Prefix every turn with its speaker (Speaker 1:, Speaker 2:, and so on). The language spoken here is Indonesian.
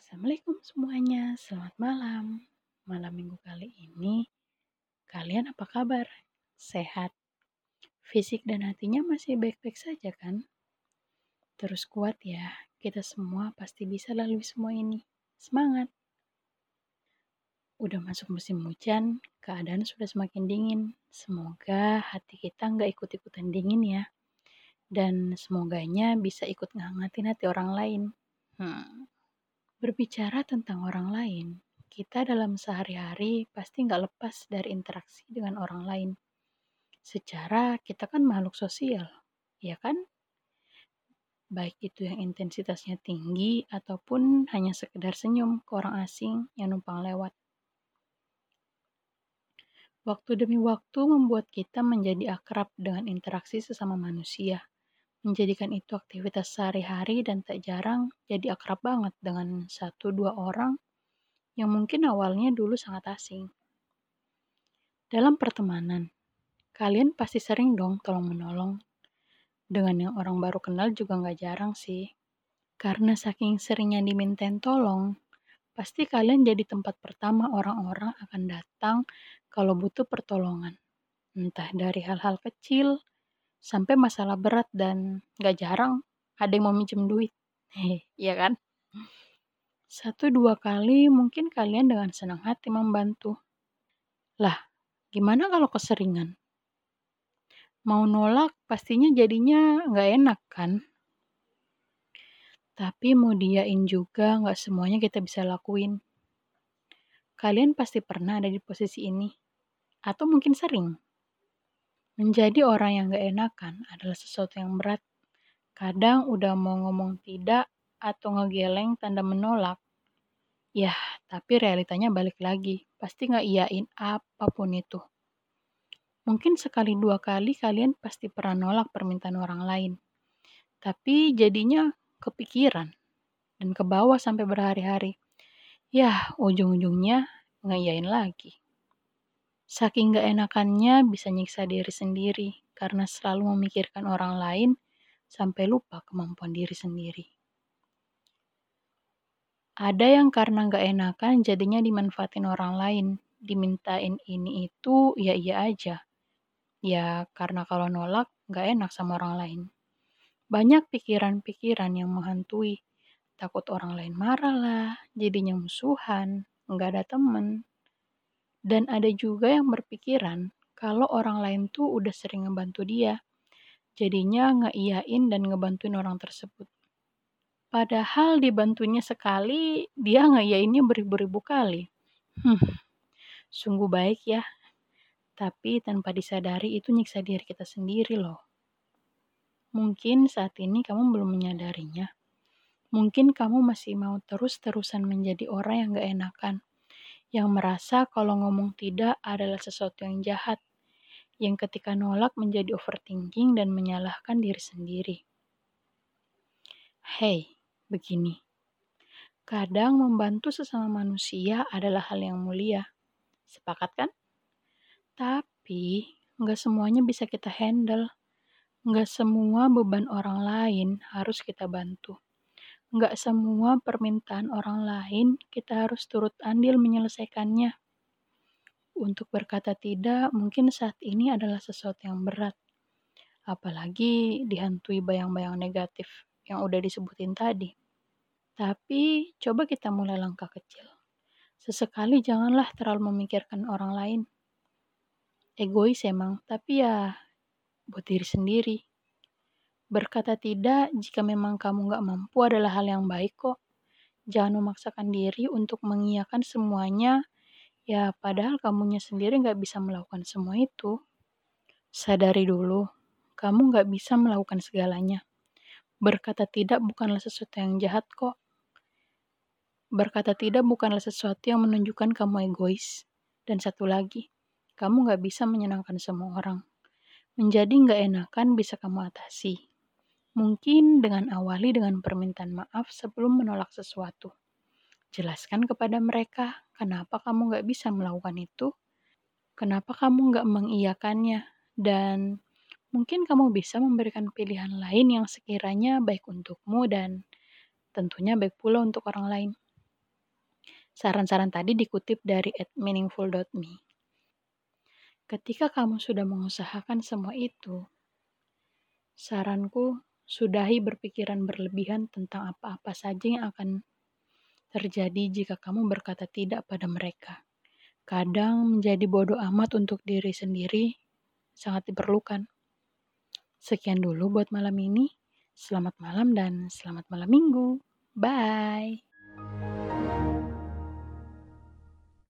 Speaker 1: Assalamualaikum semuanya, selamat malam. Malam minggu kali ini, kalian apa kabar? Sehat? Fisik dan hatinya masih baik-baik saja kan? Terus kuat ya, kita semua pasti bisa lalui semua ini. Semangat! Udah masuk musim hujan, keadaan sudah semakin dingin. Semoga hati kita nggak ikut-ikutan dingin ya. Dan semoganya bisa ikut ngehangatin hati orang lain. Hmm. Berbicara tentang orang lain, kita dalam sehari-hari pasti nggak lepas dari interaksi dengan orang lain. Secara kita kan makhluk sosial, ya kan? Baik itu yang intensitasnya tinggi ataupun hanya sekedar senyum ke orang asing yang numpang lewat. Waktu demi waktu membuat kita menjadi akrab dengan interaksi sesama manusia menjadikan itu aktivitas sehari-hari dan tak jarang jadi akrab banget dengan satu dua orang yang mungkin awalnya dulu sangat asing. Dalam pertemanan, kalian pasti sering dong tolong menolong. Dengan yang orang baru kenal juga nggak jarang sih. Karena saking seringnya dimintain tolong, pasti kalian jadi tempat pertama orang-orang akan datang kalau butuh pertolongan. Entah dari hal-hal kecil sampai masalah berat dan gak jarang ada yang mau minjem duit. Iya kan? Satu dua kali mungkin kalian dengan senang hati membantu. Lah, gimana kalau keseringan? Mau nolak pastinya jadinya nggak enak kan? Tapi mau diain juga nggak semuanya kita bisa lakuin. Kalian pasti pernah ada di posisi ini. Atau mungkin sering. Menjadi orang yang gak enakan adalah sesuatu yang berat. Kadang udah mau ngomong tidak atau ngegeleng tanda menolak. Ya, tapi realitanya balik lagi. Pasti gak iyain apa pun itu. Mungkin sekali dua kali kalian pasti pernah nolak permintaan orang lain. Tapi jadinya kepikiran dan ke bawah sampai berhari-hari. Ya, ujung-ujungnya ngiyain lagi. Saking gak enakannya bisa nyiksa diri sendiri karena selalu memikirkan orang lain sampai lupa kemampuan diri sendiri. Ada yang karena gak enakan jadinya dimanfaatin orang lain, dimintain ini itu ya iya aja. Ya karena kalau nolak gak enak sama orang lain. Banyak pikiran-pikiran yang menghantui. Takut orang lain marah lah, jadinya musuhan, nggak ada temen, dan ada juga yang berpikiran kalau orang lain tuh udah sering ngebantu dia. Jadinya ngeiyain dan ngebantuin orang tersebut. Padahal dibantunya sekali, dia ngeiyainnya beribu-ribu kali. Hmm, sungguh baik ya. Tapi tanpa disadari itu nyiksa diri kita sendiri loh. Mungkin saat ini kamu belum menyadarinya. Mungkin kamu masih mau terus-terusan menjadi orang yang gak enakan yang merasa kalau ngomong tidak adalah sesuatu yang jahat, yang ketika nolak menjadi overthinking dan menyalahkan diri sendiri. Hei, begini. Kadang membantu sesama manusia adalah hal yang mulia. Sepakat kan? Tapi, nggak semuanya bisa kita handle. Nggak semua beban orang lain harus kita bantu nggak semua permintaan orang lain kita harus turut andil menyelesaikannya. Untuk berkata tidak, mungkin saat ini adalah sesuatu yang berat. Apalagi dihantui bayang-bayang negatif yang udah disebutin tadi. Tapi coba kita mulai langkah kecil. Sesekali janganlah terlalu memikirkan orang lain. Egois emang, tapi ya buat diri sendiri. Berkata tidak jika memang kamu gak mampu adalah hal yang baik kok. Jangan memaksakan diri untuk mengiyakan semuanya, ya padahal kamunya sendiri gak bisa melakukan semua itu. Sadari dulu, kamu gak bisa melakukan segalanya. Berkata tidak bukanlah sesuatu yang jahat kok. Berkata tidak bukanlah sesuatu yang menunjukkan kamu egois. Dan satu lagi, kamu gak bisa menyenangkan semua orang. Menjadi gak enakan bisa kamu atasi Mungkin dengan awali dengan permintaan maaf sebelum menolak sesuatu. Jelaskan kepada mereka kenapa kamu gak bisa melakukan itu, kenapa kamu gak mengiyakannya, dan mungkin kamu bisa memberikan pilihan lain yang sekiranya baik untukmu dan tentunya baik pula untuk orang lain. Saran-saran tadi dikutip dari @meaningful.me. Ketika kamu sudah mengusahakan semua itu, saranku sudahi berpikiran berlebihan tentang apa-apa saja yang akan terjadi jika kamu berkata tidak pada mereka. Kadang menjadi bodoh amat untuk diri sendiri sangat diperlukan. Sekian dulu buat malam ini. Selamat malam dan selamat malam minggu. Bye.